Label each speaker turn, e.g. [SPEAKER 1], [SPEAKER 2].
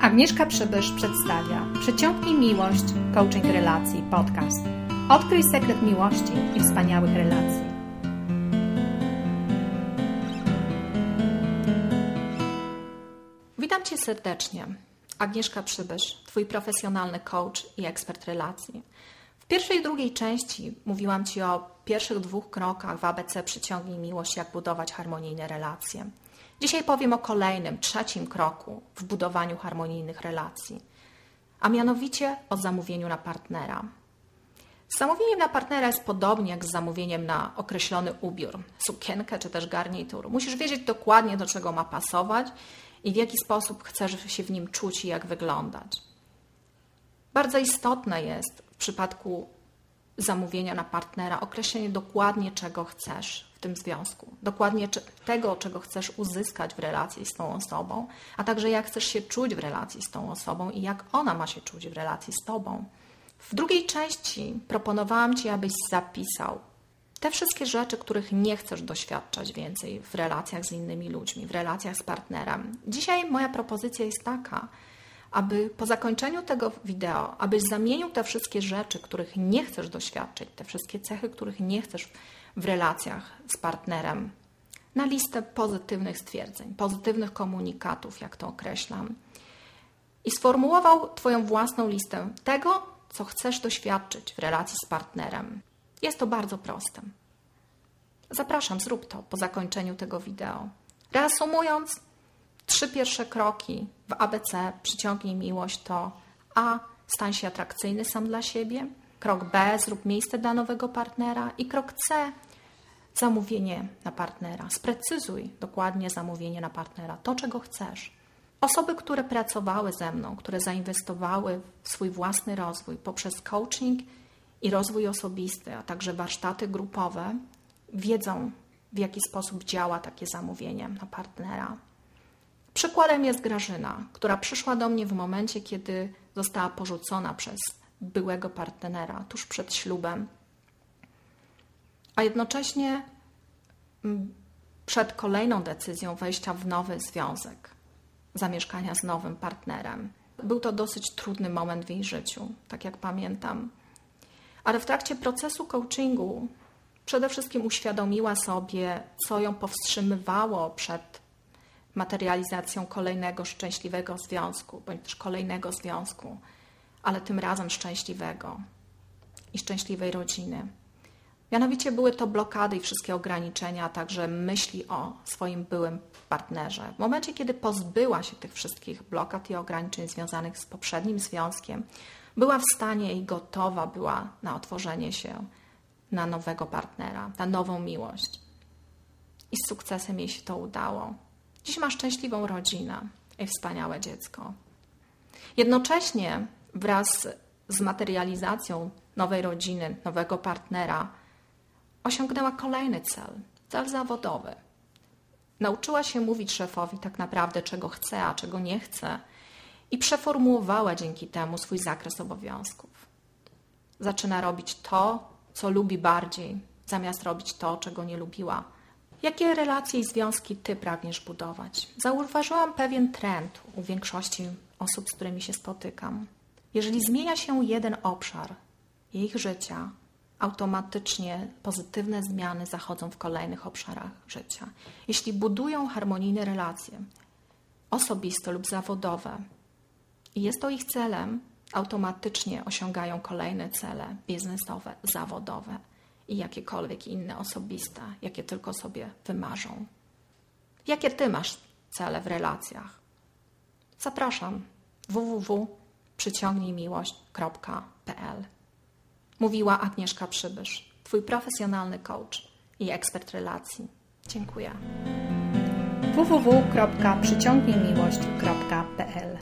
[SPEAKER 1] Agnieszka Przybysz przedstawia Przeciągnij miłość, coaching relacji, podcast. Odkryj sekret miłości i wspaniałych relacji. Witam Cię serdecznie. Agnieszka Przybysz, Twój profesjonalny coach i ekspert relacji. Pierwszej i drugiej części mówiłam Ci o pierwszych dwóch krokach w ABC Przyciągnij miłość, jak budować harmonijne relacje. Dzisiaj powiem o kolejnym, trzecim kroku w budowaniu harmonijnych relacji, a mianowicie o zamówieniu na partnera. Zamówieniem na partnera jest podobnie jak z zamówieniem na określony ubiór, sukienkę czy też garnitur. Musisz wiedzieć dokładnie, do czego ma pasować i w jaki sposób chcesz się w nim czuć i jak wyglądać. Bardzo istotne jest przypadku zamówienia na partnera określenie dokładnie, czego chcesz w tym związku, dokładnie tego, czego chcesz uzyskać w relacji z tą osobą, a także jak chcesz się czuć w relacji z tą osobą i jak ona ma się czuć w relacji z tobą. W drugiej części proponowałam Ci, abyś zapisał te wszystkie rzeczy, których nie chcesz doświadczać więcej w relacjach z innymi ludźmi, w relacjach z partnerem. Dzisiaj moja propozycja jest taka, aby po zakończeniu tego wideo, abyś zamienił te wszystkie rzeczy, których nie chcesz doświadczyć, te wszystkie cechy, których nie chcesz w relacjach z partnerem, na listę pozytywnych stwierdzeń, pozytywnych komunikatów, jak to określam. I sformułował Twoją własną listę tego, co chcesz doświadczyć w relacji z partnerem. Jest to bardzo proste. Zapraszam, zrób to po zakończeniu tego wideo. Reasumując, trzy pierwsze kroki w ABC przyciągnij miłość to A. Stań się atrakcyjny sam dla siebie. Krok B. Zrób miejsce dla nowego partnera. I krok C. Zamówienie na partnera. Sprecyzuj dokładnie zamówienie na partnera. To, czego chcesz. Osoby, które pracowały ze mną, które zainwestowały w swój własny rozwój poprzez coaching i rozwój osobisty, a także warsztaty grupowe, wiedzą, w jaki sposób działa takie zamówienie na partnera. Przykładem jest Grażyna, która przyszła do mnie w momencie, kiedy została porzucona przez byłego partnera tuż przed ślubem, a jednocześnie mm, przed kolejną decyzją wejścia w nowy związek, zamieszkania z nowym partnerem. Był to dosyć trudny moment w jej życiu, tak jak pamiętam. Ale w trakcie procesu coachingu przede wszystkim uświadomiła sobie, co ją powstrzymywało przed materializacją kolejnego szczęśliwego związku, bądź też kolejnego związku, ale tym razem szczęśliwego i szczęśliwej rodziny. Mianowicie były to blokady i wszystkie ograniczenia, a także myśli o swoim byłym partnerze. W momencie, kiedy pozbyła się tych wszystkich blokad i ograniczeń związanych z poprzednim związkiem, była w stanie i gotowa była na otworzenie się na nowego partnera, na nową miłość. I z sukcesem jej się to udało. Dziś ma szczęśliwą rodzinę i wspaniałe dziecko. Jednocześnie wraz z materializacją nowej rodziny, nowego partnera, osiągnęła kolejny cel cel zawodowy. Nauczyła się mówić szefowi tak naprawdę, czego chce, a czego nie chce, i przeformułowała dzięki temu swój zakres obowiązków. Zaczyna robić to, co lubi bardziej, zamiast robić to, czego nie lubiła Jakie relacje i związki Ty pragniesz budować? Zauważyłam pewien trend u większości osób, z którymi się spotykam. Jeżeli zmienia się jeden obszar ich życia, automatycznie pozytywne zmiany zachodzą w kolejnych obszarach życia. Jeśli budują harmonijne relacje osobiste lub zawodowe i jest to ich celem, automatycznie osiągają kolejne cele biznesowe, zawodowe i jakiekolwiek inne osobiste, jakie tylko sobie wymarzą. Jakie ty masz cele w relacjach? Zapraszam www.przyciągnijmiłość.pl Mówiła Agnieszka Przybysz, Twój profesjonalny coach i ekspert relacji. Dziękuję. www.przyciągnijmiłość.pl